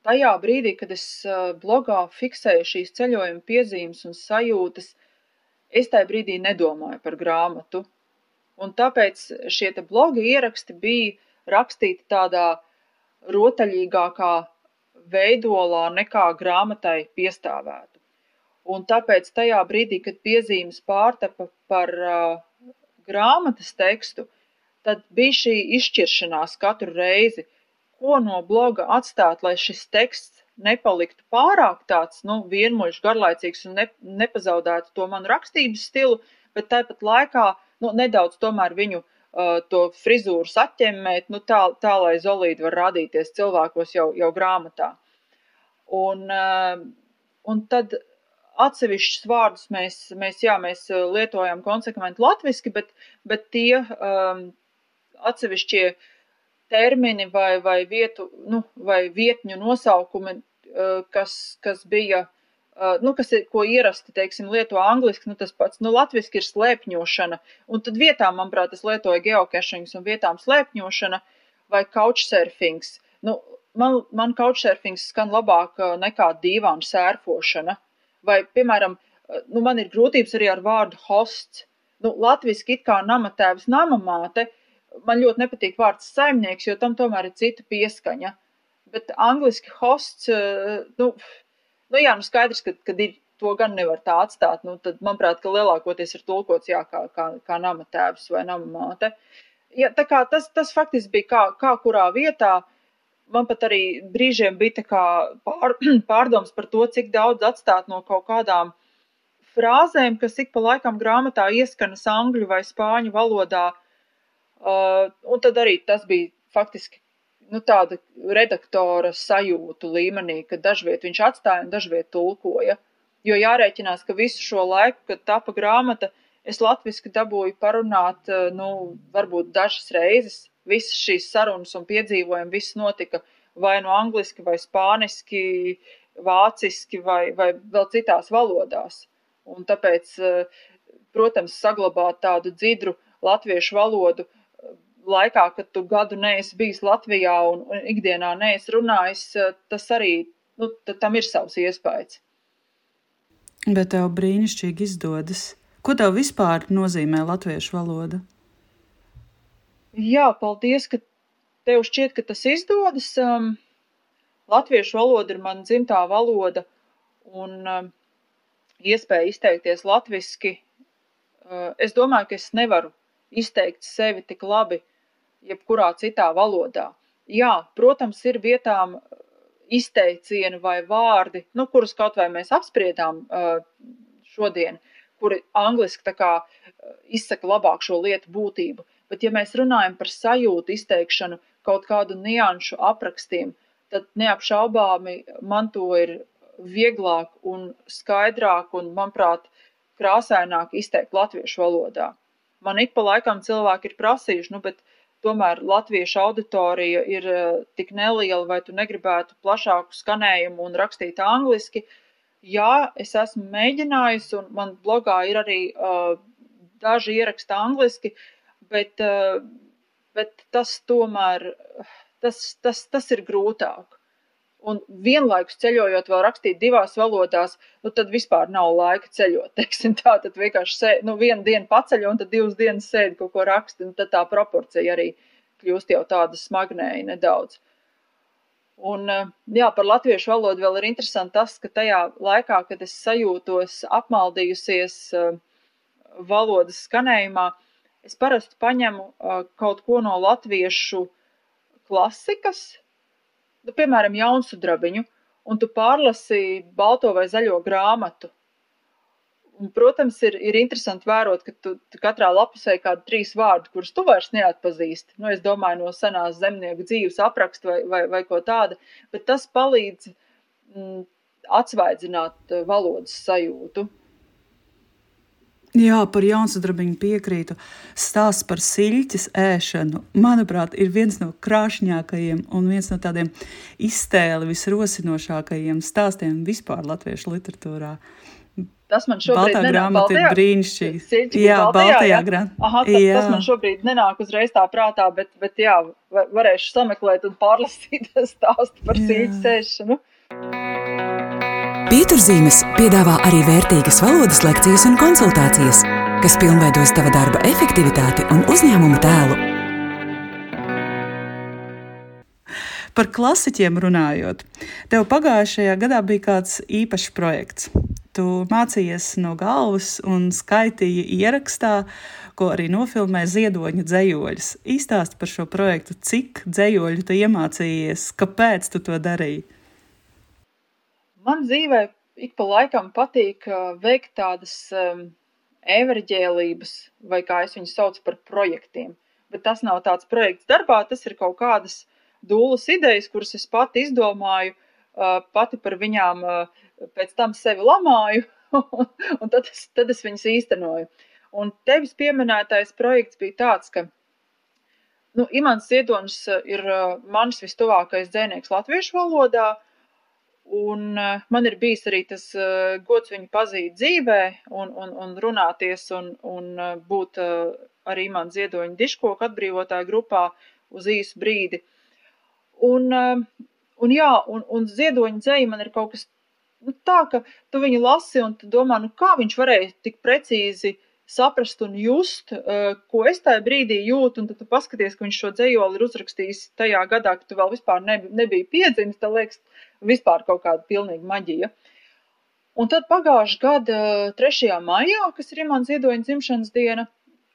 tajā brīdī, kad es blogā fiksēju šīs ceļojuma piezīmes un sajūtas, es tajā brīdī nedomāju par grāmatu. Un tāpēc šie bloga ieraksti bija rakstīti tādā rotaļīgākā veidolā nekā grāmatai piestāvētu. Un tāpēc tajā brīdī, kad piezīmes pārtapa par uh, grāmatas tekstu, tad bija šī izšķiršanās katru reizi, ko no bloga atstāt, lai šis teksts nepaliktu pārāk tāds, nu, vienmuļš, garlaicīgs un ne, nepazaudētu to manu rakstības stilu, bet tāpat laikā, nu, nedaudz tomēr viņu uh, to frizūru saķemmēt, nu, tā, tā, lai zolīdi var rādīties cilvēkos jau, jau grāmatā. Un, uh, un tad atsevišķus vārdus mēs, mēs, jā, mēs lietojam konsekventi latviski, bet, bet tie um, atsevišķie termini vai, vai, vietu, nu, vai vietņu nosaukumi, uh, kas, kas bija uh, Uh, nu, kas ir, ko ierasti, teiksim, lieto angliski, nu, tas pats, nu, latviski ir slēpņošana, un tad vietām, manuprāt, es lietoju geocachings un vietām slēpņošana vai couchsurfings. Nu, man, man couchsurfings skan labāk uh, nekā dīvāna sērfošana, vai, piemēram, uh, nu, man ir grūtības arī ar vārdu hosts. Nu, latviski it kā namatēvs, namamāte, man ļoti nepatīk vārds saimnieks, jo tam tomēr ir cita pieskaņa. Bet angliski hosts, nu, Nu, jā, nu skaidrs, ka, kad ir to gan nevar tā atstāt. Nu, tad, manuprāt, ka lielākoties ir tulkots jā, kā, kā, kā nama tēvs vai nama māte. Ja, tā kā tas, tas faktiski bija kā, kā kurā vietā. Man pat arī brīžiem bija pār, pārdoms par to, cik daudz atstāt no kaut kādām frāzēm, kas ik pa laikam grāmatā ieskanas angļu vai spāņu valodā. Uh, un tad arī tas bija faktiski nu, tāda redaktora sajūtu līmenī, ka dažviet viņš atstāja un dažviet tulkoja. Jo jārēķinās, ka visu šo laiku, kad tapa grāmata, es latviski dabūju parunāt, eh, nu, varbūt dažas reizes. Visas šīs sarunas un piedzīvojumi, viss notika vai no angliski, vai spāniski, vāciski, vai, vai vēl citās valodās. Un tāpēc, eh, protams, saglabāt tādu dzidru latviešu valodu laikā, kad tu gadu neesi bijis Latvijā un, un ikdienā neesi runājis, eh, tas arī nu, tam ir savs iespējas. Bet tev brīnišķīgi izdodas. Ko tev vispār nozīmē latviešu valoda? Jā, paldies, ka tev šķiet, ka tas izdodas. Um, latviešu valoda ir mana dzimtā valoda, un um, iespēja izteikties latviski. Uh, es domāju, ka es nevaru izteikt sevi tik labi, jebkurā citā valodā. Jā, protams, ir vietām izteicieni vai vārdi, nu, kurus kaut vai mēs apspriedām uh, šodien, kuri angliski kā uh, izsaka labāk šo lietu būtību. Bet, ja mēs runājam par sajūtu izteikšanu, kaut kādu nianšu aprakstiem, tad neapšaubāmi man to ir vieglāk un skaidrāk un, manuprāt, krāsaināk izteikt latviešu valodā. Man ik pa laikam cilvēki ir prasījuši, nu, bet tomēr latviešu auditorija ir uh, tik neliela, vai tu negribētu plašāku skanējumu un rakstīt angliski. Jā, es esmu mēģinājusi, un man blogā ir arī uh, daži ieraksti angliski, bet, uh, bet tas tomēr, tas, tas, tas ir grūtāk un vienlaikus ceļojot, vēl rakstīt divās valodās, nu tad vispār nav laika ceļot. Teiksim, tā tad vienkārši sēdi, nu, vienu dienu paceļo un tad divas dienas sēdi kaut ko raksti, un tad tā proporcija arī kļūst jau tāda smagnēja nedaudz. Un, eh, jā, par latviešu valodu vēl ir interesanti tas, ka tajā laikā, kad es sajūtos apmaldījusies eh, valodas skanējumā, es parasti paņemu eh, kaut ko no latviešu klasikas, nu, piemēram, jaunsudrabiņu, un tu pārlasi balto vai zaļo grāmatu. Un, protams, ir, ir interesanti vērot, ka tu, tu katrā lapusē ir kādi trīs vārdi, kurus tu vairs neatpazīsti. Nu, es domāju, no senās zemnieku dzīves apraksta vai, vai, vai ko tāda, bet tas palīdz mm, atsvaidzināt eh, valodas sajūtu. Jā, par jaunsudrabiņu piekrītu. Stāsts par siļķes ēšanu, manuprāt, ir viens no krāšņākajiem un viens no tādiem iztēli visrosinošākajiem stāstiem vispār latviešu literatūrā. Tas man šobrīd Baltā nenāk. Siļķis Jā, Baltajā, Baltajā jā? grāmatā. Aha, tas, Jā. tas man šobrīd nenāk uzreiz tā prātā, bet, bet jā, va- varēšu sameklēt un pārlasīt stāstu par siļķes ēšanu. Pieturzīmes piedāvā arī vērtīgas valodas lekcijas un konsultācijas, kas pilnveidos tava darba efektivitāti un uzņēmuma tēlu. Par klasiķiem runājot, tev pagājušajā gadā bija kāds īpašs projekts. Tu mācījies no galvas un skaitīji ierakstā, ko arī nofilmē ziedoņa dzējoļus. Īstāsti par šo projektu, cik dzējoļu tu iemācījies, kāpēc tu to darīji? Man dzīvē ik pa laikam patīk uh, veikt tādas um, everģēlības, vai kā es viņus saucu par projektiem. Bet tas nav tāds projekts darbā, tas ir kaut kādas dūlas idejas, kuras es pati izdomāju, uh, pati par viņām uh, pēc tam sevi lamāju, un tad es, tad es viņas īstenoju. Un tevis pieminētais projekts bija tāds, ka nu, Imants Ziedonis uh, ir uh, mans vistuvākais dzēnieks latviešu valodā, Un uh, man ir bijis arī tas uh, gods viņu pazīt dzīvē, un, un, un runāties, un, un uh, būt uh, arī man ziedoņa diškoku atbrīvotāju grupā uz īsu brīdi. Un, uh, un jā, un, un ziedoņa dzēja man ir kaut kas nu, tā, ka tu viņu lasi, un tu domā, nu kā viņš varēja tik precīzi saprast un just, uh, ko es tajā brīdī jūtu, un tad tu paskaties, ka viņš šo dzējoli ir uzrakstījis tajā gadā, ka tu vēl vispār ne, nebija piedzimis, tad liekas, vispār kaut kāda pilnīga maģija. Un tad pagājušā gada 3. maijā, kas ir Imants Ziedoņa dzimšanas diena,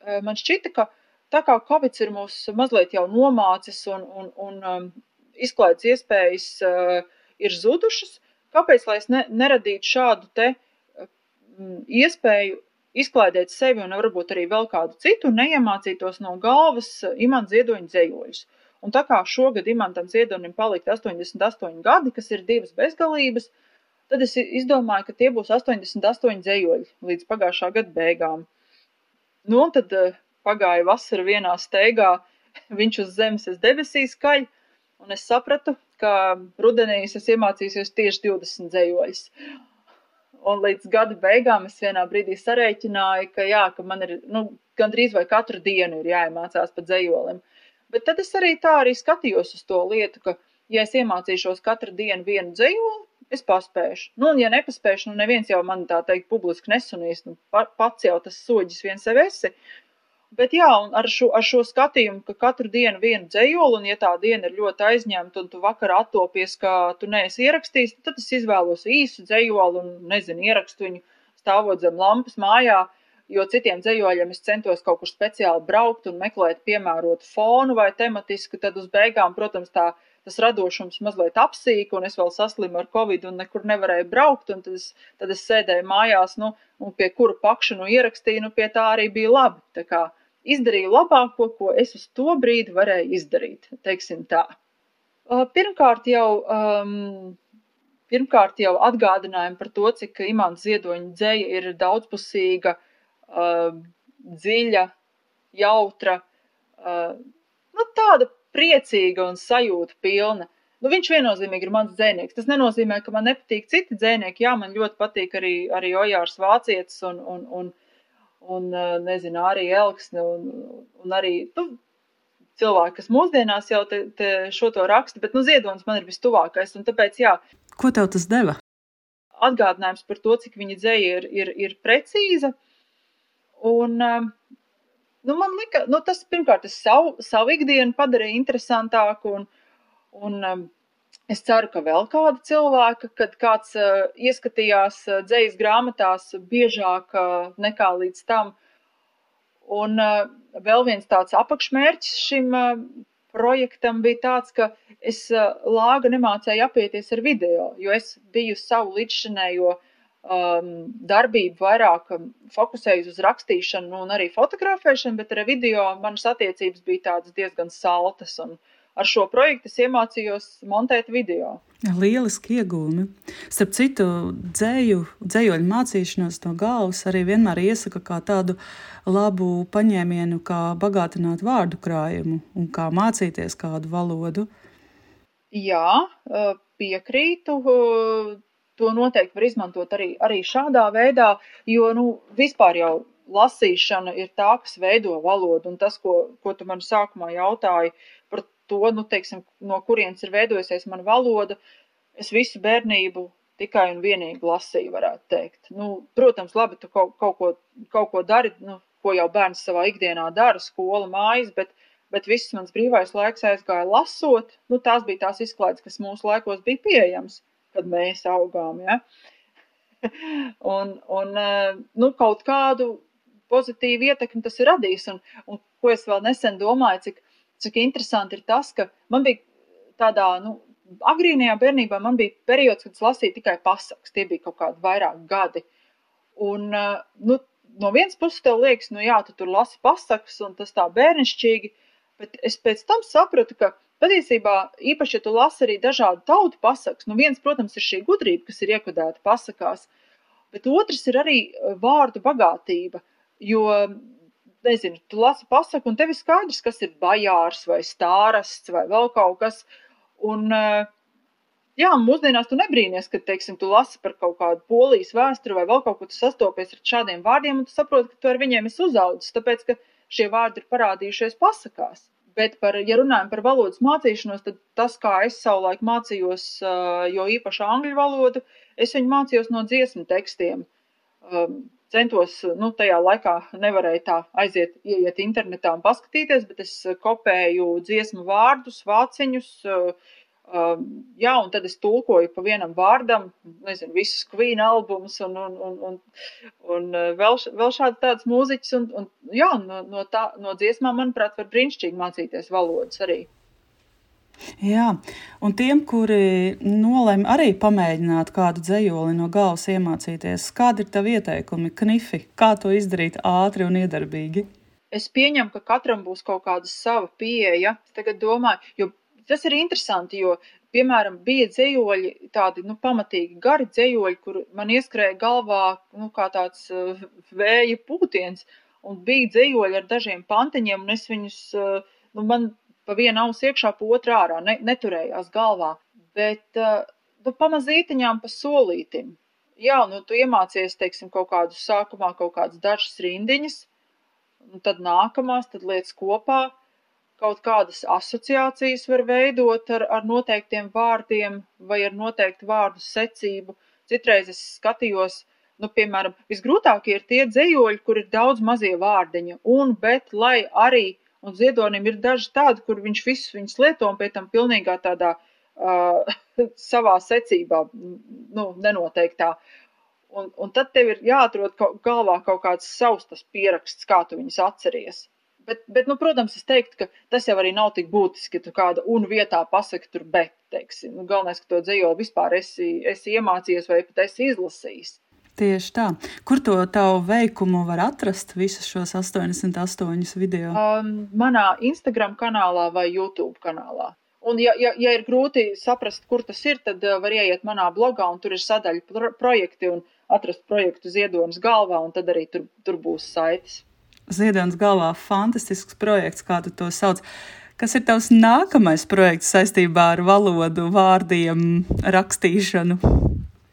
eh, man šķita, ka tā kā Covid ir mūs mazliet jau nomācis un, un, un um, izklaides iespējas uh, ir zudušas, kāpēc lai es ne, neradītu šādu te um, iespēju izklaidēt sevi un varbūt arī vēl kādu citu neiemācītos no galvas Imants Ziedoņa dzējoļus. Un tā kā šogad Imantam Ziedonim palika 88 gadi, kas ir divas bezgalības, tad es izdomāju, ka tie būs 88 dzējoļi līdz pagājušā gada beigām. Nu, un tad uh, pagāja vasara vienā steigā, viņš uz zemes, es debesīs kaļ, un es sapratu, ka rudenī es iemācīsies tieši 20 dzējoļus. Un līdz gada beigām es vienā brīdī sarēķināju, ka, jā, ka man ir nu, gandrīz vai katru dienu jāiemācās pa dzējolim. Bet tad es arī tā arī skatījos uz to lietu, ka, ja es iemācīšos katru dienu vienu dzējoli, es paspēšu. Nu, un ja nepaspēšu, nu neviens jau man tā teikt publiski nesunīs, nu pa, pats jau tas soģis viens sev esi. Bet jā, ar šo, ar šo skatījumu, ka katru dienu vienu dzējoli, un ja tā diena ir ļoti aizņemta, un tu vakarā attopies, ka tu neesi ierakstījis, tad es izvēlos īsu dzējoli un, nezinu, ierakstu viņu stāvot zem lampas mājā, jo citiem dzējoļiem es centos kaut kur speciāli braukt un meklēt piemērotu fonu vai tematisku, tad uz beigām, protams, tā, tas radošums mazliet apsīka, un es vēl saslimu ar covid un nekur nevarēju braukt, un tad es, tad es sēdēju mājās, nu, un pie kura pakšu nu ierakstīju, nu, pie tā arī bija labi. Izdarīju labāko, ko es uz to brīdi varēju izdarīt, teiksim tā. Pirmkārt jau um, pirmkārt jau atgādinājumu par to, cik imants ziedoņa dzēja ir daudzpusīga, uh, dziļa, jautra, uh, nu, tāda priecīga un sajūta pilna. Nu, viņš viennozīmīgi ir mans dzēnieks. Tas nenozīmē, ka man nepatīk citi dzēnieki. Jā, man ļoti patīk arī, arī Ojārs Vācietis un, un, un, un nezinu, arī Elksne un, un arī, nu, cilvēki, kas mūsdienās jau te, te šo to raksta, bet, nu, ziedonis man ir vistuvākais, un tāpēc, jā, Ko tev tas deva? Atgādinājums par to, cik viņa dzēja ir, ir, ir precīza. Un, nu, man lika, nu, tas pirmkārt, savu, savu ikdienu padarīja interesantāku, un, un es ceru, ka vēl kāda cilvēka, kad kāds uh, ieskatījās uh, dzējas grāmatās biežāk uh, nekā līdz tam. Un uh, vēl viens tāds apakšmērķis šim uh, projektam bija tāds, ka es lāga nemācēju apieties ar video, jo es biju savu līdzšanējo um, darbību vairāk fokusējusi uz rakstīšanu un arī fotografēšanu, bet ar video manas attiecības bija tādas diezgan saltas. Un, uh, ar šo projektu es iemācījos montēt video. Lieliski iegūmi. Starp citu, dzēju, dzējoļu mācīšanos no galvas arī vienmēr iesaka kā tādu labu paņēmienu, kā bagātināt vārdu krājumu un kā mācīties kādu valodu. Jā, piekrītu. To noteikti var izmantot arī, arī šādā veidā, jo nu, vispār jau lasīšana ir tā, kas veido valodu. Un tas, ko, ko tu man sākumā jautāji, uh, to, nu, teiksim, no kurienes ir veidojusies mana valoda, es visu bērnību tikai un vienīgi lasīju, varētu teikt. Nu, protams, labi, tu kaut, kaut, ko, kaut ko dari, nu, ko jau bērns savā ikdienā dara, skola, mājas, bet, bet viss mans brīvais laiks aizgāja lasot. Nu, tās bija tās izklaides, kas mūsu laikos bija pieejams, kad mēs augām, ja. un, un, eh, nu, kaut kādu pozitīvu ietekmi tas ir radījis, un, un ko es vēl nesen domāju, cik cik interesanti ir tas, ka man bija tādā, nu, agrīnajā bērnībā man bija periods, kad es lasīju tikai pasakas, tie bija kaut kādi vairāk gadi. Un, eh, nu, no vienas puses tev liekas, nu jā, tu tur lasi pasakas un tas tā bērnišķīgi, bet es pēc tam sapratu, ka patiesībā, īpaši, ja tu lasi arī dažādu tautu pasakas, nu viens, protams, ir šī gudrība, kas ir iekodēta pasakās, bet otrs ir arī eh, vārdu bagātība, jo nezinu, tu lasi pasaku, un tev ir skaidrs, kas ir bajārs vai stārasts vai vēl kaut kas. Un, eh, jā, mūsdienās tu nebrīnies, ka, teiksim, tu lasi par kaut kādu polijas vēsturi vai vēl kaut ko, tu sastopies ar šādiem vārdiem, un tu saproti, ka tu ar viņiem esi uzaudzis, tāpēc, ka šie vārdi ir parādījušies pasakās. Bet, par, ja runājam par valodas mācīšanos, tad tas, kā es savulaik mācījos, eh, jo īpaši angļu valodu, es viņu mācījos no dziesmu tekstiem. Um, centos, nu, tajā laikā nevarēju tā aiziet, ieiet internetā un paskatīties, bet es eh, kopēju dziesmu vārdus, vāciņus, uh, uh, jā, un tad es tulkoju pa vienam vārdam, nezinu, visus Queen albumus un, un, un, un, un vēl, vēl šādi tāds mūziķis, un, un jā, no, no, tā, no dziesmām, manuprāt, var brīnišķīgi mācīties valodas arī. Jā, un tiem, kuri nolēma arī pamēģināt kādu dzējoli no galvas iemācīties, kādi ir tavi ieteikumi, knifi, kā to izdarīt ātri un iedarbīgi? Es pieņemu, ka katram būs kaut kāda sava pieeja. Tagad domāju, jo tas ir interesanti, jo, piemēram, bija dzējoļi, tādi nu, pamatīgi gari dzējoļi, kur man ieskrēja galvā nu, kā tāds uh, vēja pūtiens, un bija dzējoļi ar dažiem pantiņiem, un es viņus, uh, nu, man pa vienu ausu iekšā, pa otru ārā, ne, neturējās galvā. Bet uh, nu, pamazītiņām pa solītim. Jā, nu tu iemācies, teiksim, kaut kādus sākumā kaut kādas dažas rindiņas, un tad nākamās, tad lietas kopā. Kaut kādas asociācijas var veidot ar, ar noteiktiem vārdiem vai ar noteiktu vārdu secību. Citreiz es skatījos, nu, piemēram, visgrūtākie ir tie dzējoļi, kur ir daudz mazie vārdiņi, un, bet, lai arī Un ziedonim ir daži tādi, kur viņš visus viņus lieto un pēc tam pilnīgā tādā uh, savā secībā, nu, nenoteiktā. Un, un tad tev ir jāatrod kaut, galvā kaut kāds savs tas pieraksts, kā tu viņus atceries. Bet, bet, nu, protams, es teiktu, ka tas jau arī nav tik būtiski, ka tu kāda un vietā pasaki tur bet, teiksim. Nu, galvenais, ka to dzējoli vispār esi, esi iemācījies vai pat esi izlasījis. Tieši tā. Kur to tavu veikumu var atrast, visus šos 88 video? Um, manā Instagram kanālā vai YouTube kanālā. Un, ja, ja, ja ir grūti saprast, kur tas ir, tad uh, var ieiet manā blogā, un tur ir sadaļa pro projekti, un atrast projektu ziedonis galvā, un tad arī tur, tur būs saites. Ziedonis galvā fantastisks projekts, kā tu to sauc. Kas ir tavs nākamais projekts saistībā ar valodu, vārdiem, rakstīšanu?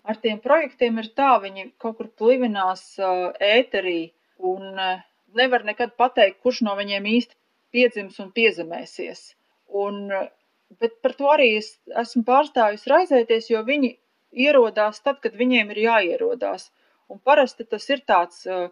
Ar tiem projektiem ir tā, viņi kaut kur plivinās uh, ēterī un uh, nevar nekad pateikt, kurš no viņiem īsti piedzims un piezemēsies. Un, uh, bet par to arī es esmu pārstājusi raizēties, jo viņi ierodās tad, kad viņiem ir jāierodās. Un parasti tas ir tāds uh,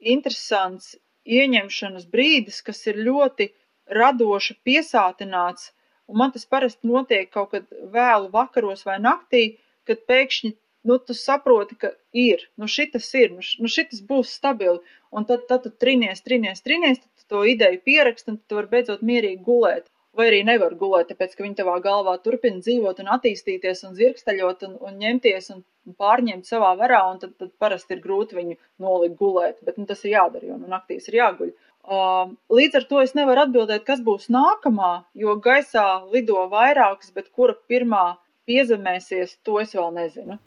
interesants ieņemšanas brīdis, kas ir ļoti radoši piesātināts, un man tas parasti notiek kaut kad vēlu vakaros vai naktī, kad pēkšņi, nu, tu saproti, ka ir, nu, šitas ir, nu, nu šitas būs stabili, un tad, tad tu trinies, trinies, trinies, tad to ideju pierakst, un tu vari beidzot mierīgi gulēt. Vai arī nevar gulēt, tāpēc, ka viņi tavā galvā turpina dzīvot un attīstīties un zirgstaļot un, un ņemties un pārņemt savā varā, un tad, tad parasti ir grūti viņu nolikt gulēt. Bet nu, tas ir jādara, jo nu, naktīs ir jāguļ. Uh, līdz ar to es nevaru atbildēt, kas būs nākamā, jo gaisā lido vairākas, bet kura pirmā piezemēsies, to es vēl nezinu.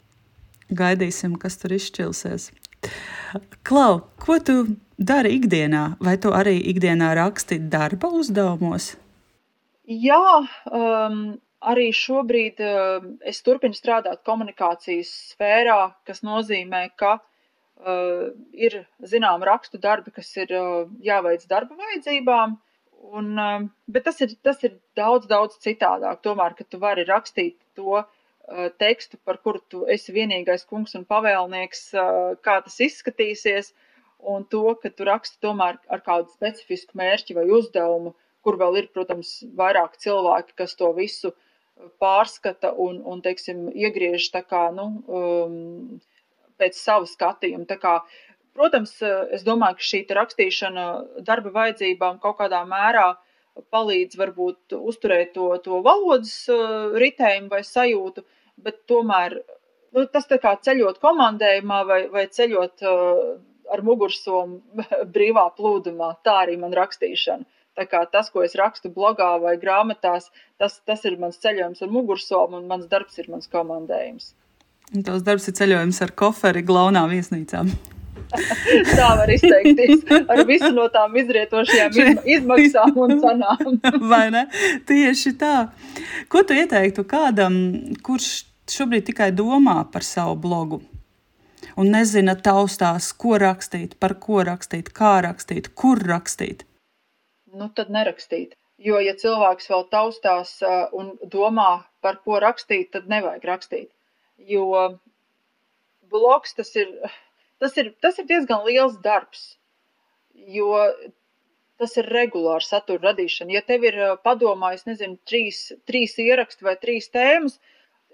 Gaidīsim, kas tur izšķilsies. Klau, ko tu dari ikdienā? Vai tu arī ikdienā raksti darba uzdevumos? Jā, um, arī šobrīd uh, es turpinu strādāt komunikācijas sfērā, kas nozīmē, ka uh, ir zinām rakstu darbi, kas ir uh, jāveic darba vajadzībām, un, uh, bet tas ir, tas ir daudz, daudz citādāk. Tomēr, ka tu vari rakstīt to uh, tekstu, par kuru tu esi vienīgais kungs un pavēlnieks, uh, kā tas izskatīsies, un to, ka tu raksti tomēr ar kādu specifisku mērķi vai uzdevumu, kur vēl ir, protams, vairāk cilvēki, kas to visu uh, pārskata un, un teiksim, iegriež tā kā, nu, um, pēc sava skatījuma. Tā kā, protams, es domāju, ka šī rakstīšana darba vajadzībām kaut kādā mērā palīdz varbūt uzturēt to, to valodas uh, ritējumu vai sajūtu, bet tomēr nu, tas tā kā ceļot komandējumā vai, vai ceļot uh, ar mugursomu brīvā plūdumā, tā arī man rakstīšana. Tā kā tas, ko es rakstu blogā vai grāmatās, tas, tas ir mans ceļojums ar mugursomu, un mans darbs ir mans komandējums. Un tavs darbs ir ceļojums ar koferi glaunā viesnīcām. Tā var izteikties ar visu no tām izrietošajām izmaksām un cenām. Vai ne? Tieši tā. Ko tu ieteiktu kādam, kurš šobrīd tikai domā par savu blogu? Un nezina taustās, ko rakstīt, par ko rakstīt, kā rakstīt, kur rakstīt nu tad nerakstīt. Jo, ja cilvēks vēl taustās un domā, par ko rakstīt, tad nevajag rakstīt. Jo bloks tas ir, tas ir, tas ir diezgan liels darbs, jo tas ir regulārs satura radīšana. Ja tev ir padomā, es nezinu, trīs, trīs ieraksti vai trīs tēmas,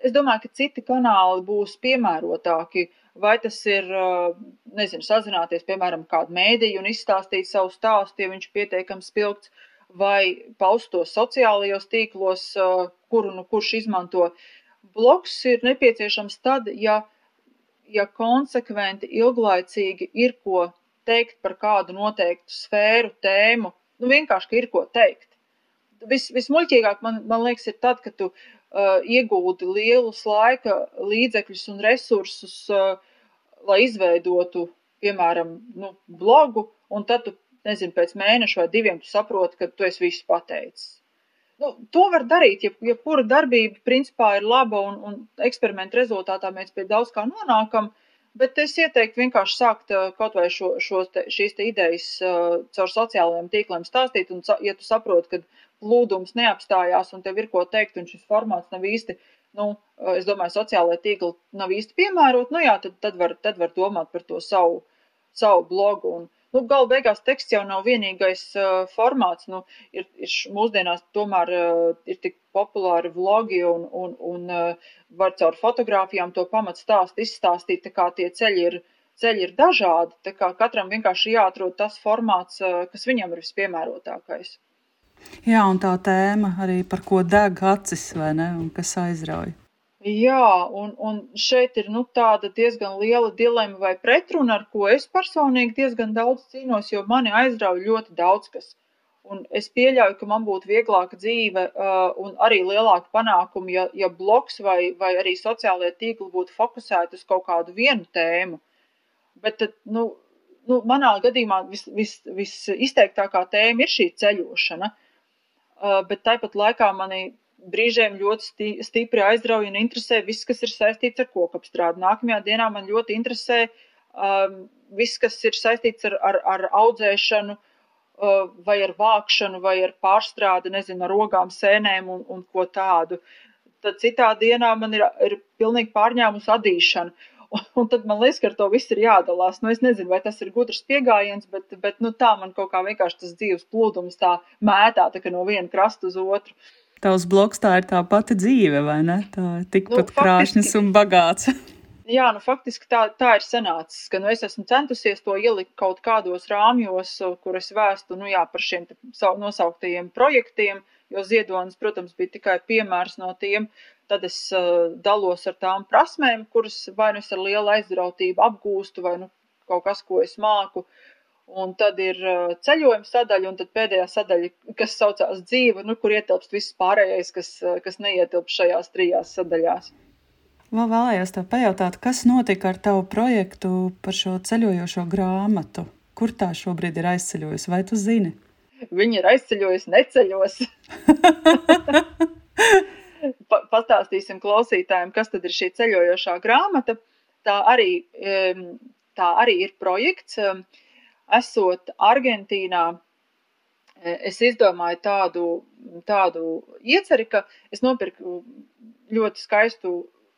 es domāju, ka citi kanāli būs piemērotāki vai tas ir, nezinu, sazināties, piemēram, kādu mēdīju un izstāstīt savu stāstu, ja viņš ir pietiekami spilgts, vai paust to sociālajos tīklos, kuru nu kurš izmanto. Bloks ir nepieciešams tad, ja, ja konsekventi, ilglaicīgi ir ko teikt par kādu noteiktu sfēru, tēmu, nu vienkārši, ir ko teikt. Vis, vismuļķīgāk man, man liekas ir tad, kad tu uh, iegūti lielus laika līdzekļus un resursus, uh, lai izveidotu, piemēram, nu, blogu, un tad tu, nezinu, pēc mēneša vai diviem tu saproti, ka tu esi visu pateicis. Nu, to var darīt, ja, ja kura darbība principā ir laba un, un eksperimentu rezultātā mēs pie daudz kā nonākam, bet es ieteiktu vienkārši sākt uh, kaut vai šo, šo te, šīs te idejas uh, caur sociālajiem tīkliem stāstīt, un ja tu saproti, ka plūdums neapstājās un tev ir ko teikt, un šis formāts nav īsti, nu, es domāju, sociālajā tīkli nav īsti piemērot, nu jā, tad, tad, var, tad var domāt par to savu, savu blogu. Un, nu, galu beigās teksts jau nav vienīgais uh, formāts. Nu, ir, ir mūsdienās tomēr uh, ir tik populāri vlogi un, un, un uh, var caur fotografijām to pamatstāstu izstāstīt, tā kā tie ceļi ir, ceļi ir dažādi, tā kā katram vienkārši jāatrod tas formāts, uh, kas viņam ir vispiemērotākais. Jā, un tā tēma arī par ko deg acis, vai ne, un kas aizrauja. Jā, un, un šeit ir nu, tāda diezgan liela dilema vai pretruna, ar ko es personīgi diezgan daudz cīnos, jo mani aizrauja ļoti daudz kas. Un es pieļauju, ka man būtu vieglāka dzīve uh, un arī lielāka panākuma, ja, ja bloks vai, vai arī sociālajie tīkli būtu fokusēti uz kaut kādu vienu tēmu. Bet, tad, nu, nu, manā gadījumā vis, vis, visizteiktākā tēma ir šī ceļošana. Uh, bet tāpat laikā mani brīžiem ļoti stipri aizrauja un interesē viss, kas ir saistīts ar kokapstrādi. Nākamajā dienā man ļoti interesē um, viss, kas ir saistīts ar, ar, ar audzēšanu, uh, vai ar vākšanu, vai ar pārstrādi, nezinu, ar rogām, sēnēm un, un ko tādu. Tad citā dienā man ir, ir pilnīgi pārņēmusi adīšana. Un, un tad man liekas, ka ar to viss ir jādalās. Nu, es nezinu, vai tas ir gudrs pieejams, bet, bet nu, tā man kaut kā vienkārši tas dzīves plūdums tā mētā tā, no viena krasta uz otru. Uh, Tavs bloks tā ir tā pati dzīve, vai ne? Tā ir tikpat nu, krāšņas un bagāts. Jā, nu faktiski tā, tā ir sanācis, ka nu, es esmu centusies to ielikt kaut kādos rāmjos, kur es vēstu nu, jā, par šiem nosauktajiem projektiem, jo ziedonis, protams, bija tikai piemērs no tiem. Tad es uh, dalos ar tām prasmēm, kuras vai nu es ar lielu aizrautību apgūstu, vai nu kaut kas, ko es māku. Uh, Un tad ir uh, ceļojuma sadaļa, un tad pēdējā sadaļa, kas saucās dzīve, nu, kur ietilpst viss pārējais, kas, uh, kas neietilpst šajās trijās sadaļās. Vēl vēlējos tev pajautāt, kas notika ar tavu projektu par šo ceļojošo grāmatu? Kur tā šobrīd ir aizceļojusi, vai tu zini? Viņa ir aizceļojusi neceļos. pa, pastāstīsim klausītājiem, kas tad ir šī ceļojošā grāmata. Tā arī, tā arī ir projekts esot Argentīnā, e, es izdomāju tādu, tādu ieceri, ka es nopirku ļoti skaistu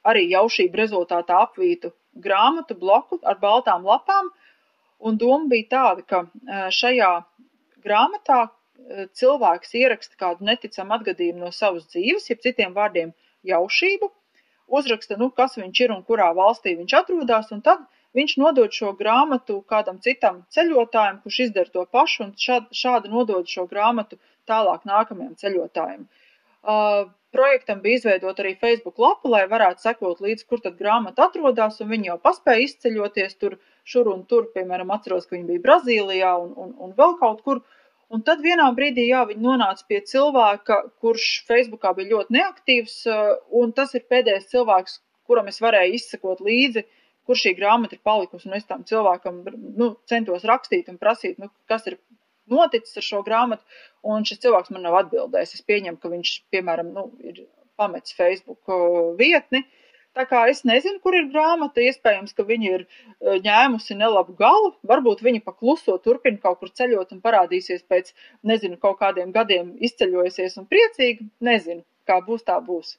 arī jaušību rezultātā apvītu grāmatu bloku ar baltām lapām, un doma bija tāda, ka e, šajā grāmatā e, cilvēks ieraksta kādu neticamu atgadījumu no savas dzīves, jeb citiem vārdiem jaušību, uzraksta, nu, kas viņš ir un kurā valstī viņš atrodas, un tad viņš nodod šo grāmatu kādam citam ceļotājam, kurš izdara to pašu, un šādi, šādi nodod šo grāmatu tālāk nākamajam ceļotājam. Uh, projektam bija izveidota arī Facebook lapa, lai varētu sekot līdzi, kur tad grāmata atrodas, un viņi jau paspēja izceļoties tur, šur un tur, piemēram, atceros, ka viņi bija Brazīlijā un, un, un vēl kaut kur. Un tad vienā brīdī, jā, viņi nonāca pie cilvēka, kurš Facebookā bija ļoti neaktīvs, un tas ir pēdējais cilvēks, kuram es varēju izsekot līdzi, uh, kur šī grāmata ir palikusi. Un es tam cilvēkam nu, centos rakstīt un prasīt, nu, kas ir noticis ar šo grāmatu. Un šis cilvēks man nav atbildējis. Es pieņemu, ka viņš, piemēram, nu, ir pametis Facebook vietni. Tā kā es nezinu, kur ir grāmata, iespējams, ka viņa ir ņēmusi nelabu galu. Varbūt viņa pakluso turpina kaut kur ceļot un parādīsies pēc, nezinu, kaut kādiem gadiem izceļojusies un priecīgi. Nezinu, kā būs, tā būs.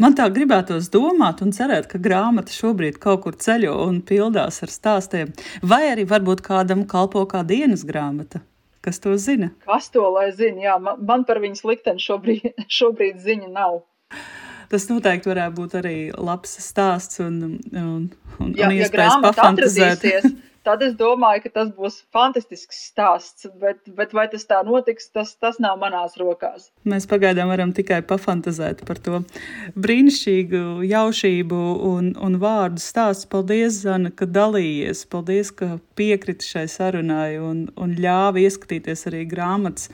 Man tā gribētos domāt un cerēt, ka grāmata šobrīd kaut kur ceļo un pildās ar stāstiem, vai arī varbūt kādam kalpo kā dienas grāmata. Kas to zina? Kas to lai zina? Jā, man, man par viņas likteni šobrīd, šobrīd ziņa nav. Tas noteikti varētu būt arī labs stāsts un, un, un, ja, un iespējas ja pafantazēt. tad es domāju, ka tas būs fantastisks stāsts. Bet, bet vai tas tā notiks, tas, tas nav manās rokās. Mēs pagaidām varam tikai pafantazēt par to brīnišķīgu jaušību un, un vārdu stāstu. Paldies, Zana, ka dalījies. Paldies, ka piekriti šai sarunai un, un ļāvi ieskatīties arī grāmatas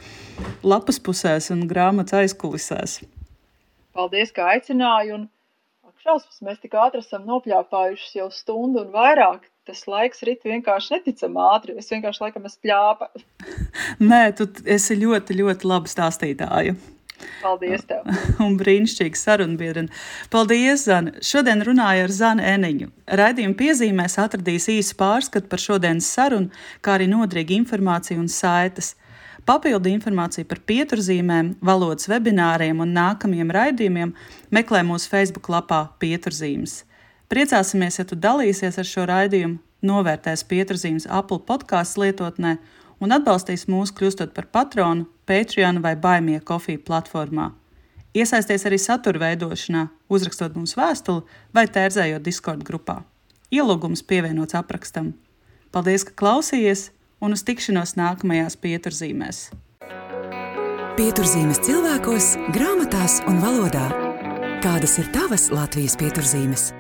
lapas pusēs un grāmatas aizkulisēs. Paldies, ka aicināji! Un... Šausmas, mēs tik ātri esam nopļāpājuši jau stundu un vairāk tas laiks rit vienkārši neticami ātri. Es vienkārši laikam esmu pļāpa. Nē, tu esi ļoti, ļoti laba stāstītāja. Paldies tev! Un brīnišķīgi sarunbiedri. Paldies, Zana! Šodien runāju ar Zanu Eniņu. Raidījuma piezīmēs atradīs īsu pārskatu par šodienas sarunu, kā arī nodrīgu informāciju un saites. Papildu informāciju par pieturzīmēm, valodas webināriem un nākamajiem raidījumiem meklē mūsu Facebook lapā Pieturzīmes. Priecāsimies, ja tu dalīsies ar šo raidījumu, novērtēs pieturzīmes Apple podkāstu lietotnē un atbalstīs mūs kļūstot par patronu Patreon vai Baimie kofiju platformā. Iesaisties arī satura veidošanā, uzrakstot mums vēstuli vai tērzējot Discord grupā. Ielūgums pievienots aprakstam. Paldies, ka klausījies, un uz tikšanos nākamajās pieturzīmēs. Pieturzīmes cilvēkos, grāmatās un valodā. Kādas ir tavas Latvijas pieturzīmes?